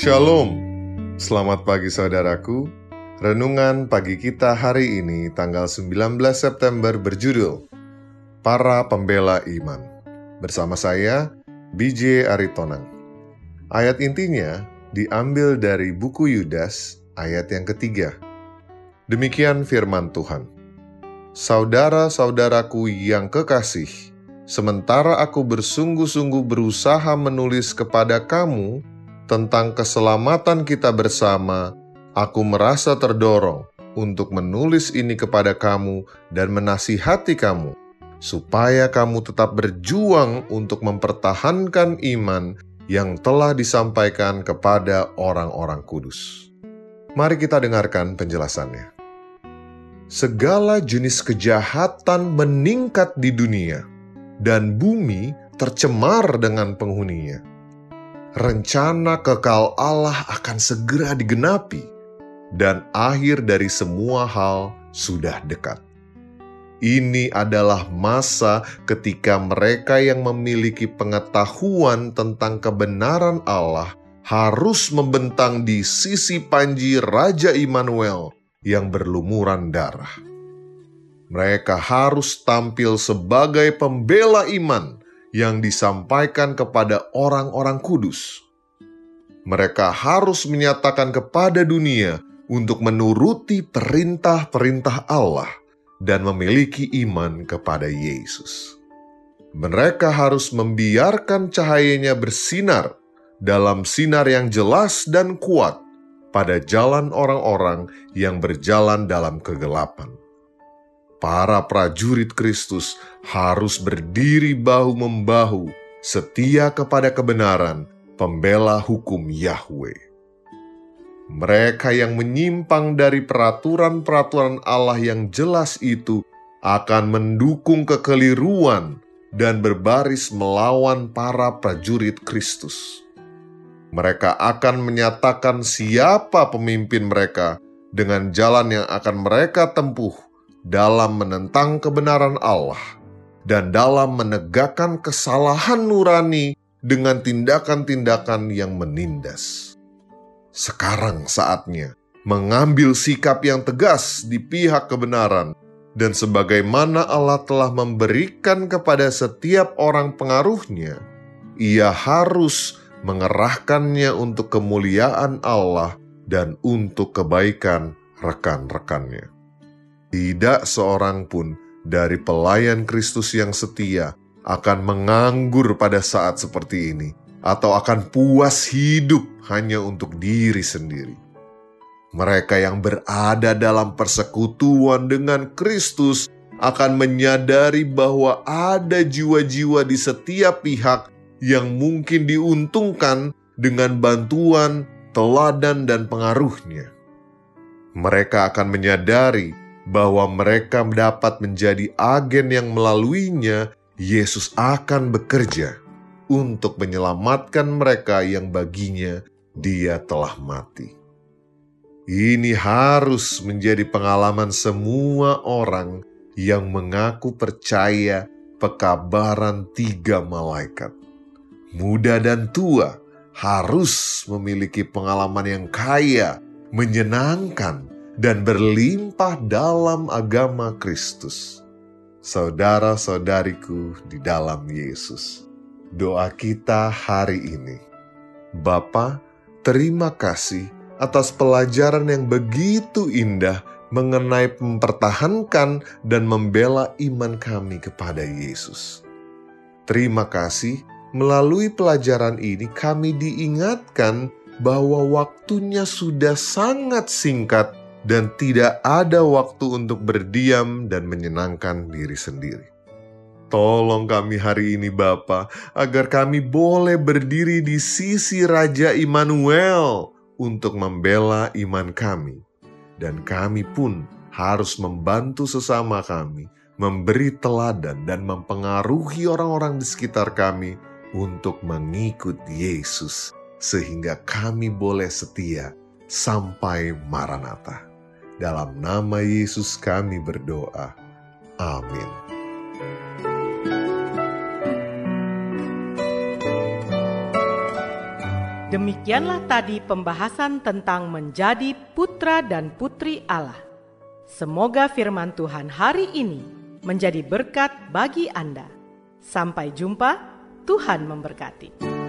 Shalom, selamat pagi saudaraku. Renungan pagi kita hari ini tanggal 19 September berjudul Para Pembela Iman. Bersama saya, BJ Aritonang. Ayat intinya diambil dari buku Yudas ayat yang ketiga. Demikian firman Tuhan. Saudara-saudaraku yang kekasih, sementara aku bersungguh-sungguh berusaha menulis kepada kamu tentang keselamatan kita bersama, aku merasa terdorong untuk menulis ini kepada kamu dan menasihati kamu, supaya kamu tetap berjuang untuk mempertahankan iman yang telah disampaikan kepada orang-orang kudus. Mari kita dengarkan penjelasannya. Segala jenis kejahatan meningkat di dunia, dan bumi tercemar dengan penghuninya rencana kekal Allah akan segera digenapi, dan akhir dari semua hal sudah dekat. Ini adalah masa ketika mereka yang memiliki pengetahuan tentang kebenaran Allah harus membentang di sisi panji Raja Immanuel yang berlumuran darah. Mereka harus tampil sebagai pembela iman yang disampaikan kepada orang-orang kudus. Mereka harus menyatakan kepada dunia untuk menuruti perintah-perintah Allah dan memiliki iman kepada Yesus. Mereka harus membiarkan cahayanya bersinar dalam sinar yang jelas dan kuat pada jalan orang-orang yang berjalan dalam kegelapan para prajurit Kristus harus berdiri bahu-membahu, setia kepada kebenaran, pembela hukum Yahweh. Mereka yang menyimpang dari peraturan-peraturan Allah yang jelas itu akan mendukung kekeliruan dan berbaris melawan para prajurit Kristus. Mereka akan menyatakan siapa pemimpin mereka dengan jalan yang akan mereka tempuh dalam menentang kebenaran Allah dan dalam menegakkan kesalahan nurani dengan tindakan-tindakan yang menindas. Sekarang saatnya mengambil sikap yang tegas di pihak kebenaran, dan sebagaimana Allah telah memberikan kepada setiap orang pengaruhnya, ia harus mengerahkannya untuk kemuliaan Allah dan untuk kebaikan rekan-rekannya. Tidak seorang pun dari pelayan Kristus yang setia akan menganggur pada saat seperti ini, atau akan puas hidup hanya untuk diri sendiri. Mereka yang berada dalam persekutuan dengan Kristus akan menyadari bahwa ada jiwa-jiwa di setiap pihak yang mungkin diuntungkan dengan bantuan, teladan, dan pengaruhnya. Mereka akan menyadari bahwa mereka dapat menjadi agen yang melaluinya Yesus akan bekerja untuk menyelamatkan mereka yang baginya Dia telah mati. Ini harus menjadi pengalaman semua orang yang mengaku percaya pekabaran tiga malaikat. Muda dan tua harus memiliki pengalaman yang kaya, menyenangkan, dan berlimpah dalam agama Kristus. Saudara-saudariku di dalam Yesus, doa kita hari ini. Bapa, terima kasih atas pelajaran yang begitu indah mengenai mempertahankan dan membela iman kami kepada Yesus. Terima kasih, melalui pelajaran ini kami diingatkan bahwa waktunya sudah sangat singkat dan tidak ada waktu untuk berdiam dan menyenangkan diri sendiri. Tolong kami hari ini Bapa, agar kami boleh berdiri di sisi Raja Immanuel untuk membela iman kami. Dan kami pun harus membantu sesama kami, memberi teladan dan mempengaruhi orang-orang di sekitar kami untuk mengikut Yesus, sehingga kami boleh setia sampai Maranatha. Dalam nama Yesus kami berdoa. Amin. Demikianlah tadi pembahasan tentang menjadi putra dan putri Allah. Semoga firman Tuhan hari ini menjadi berkat bagi Anda. Sampai jumpa, Tuhan memberkati.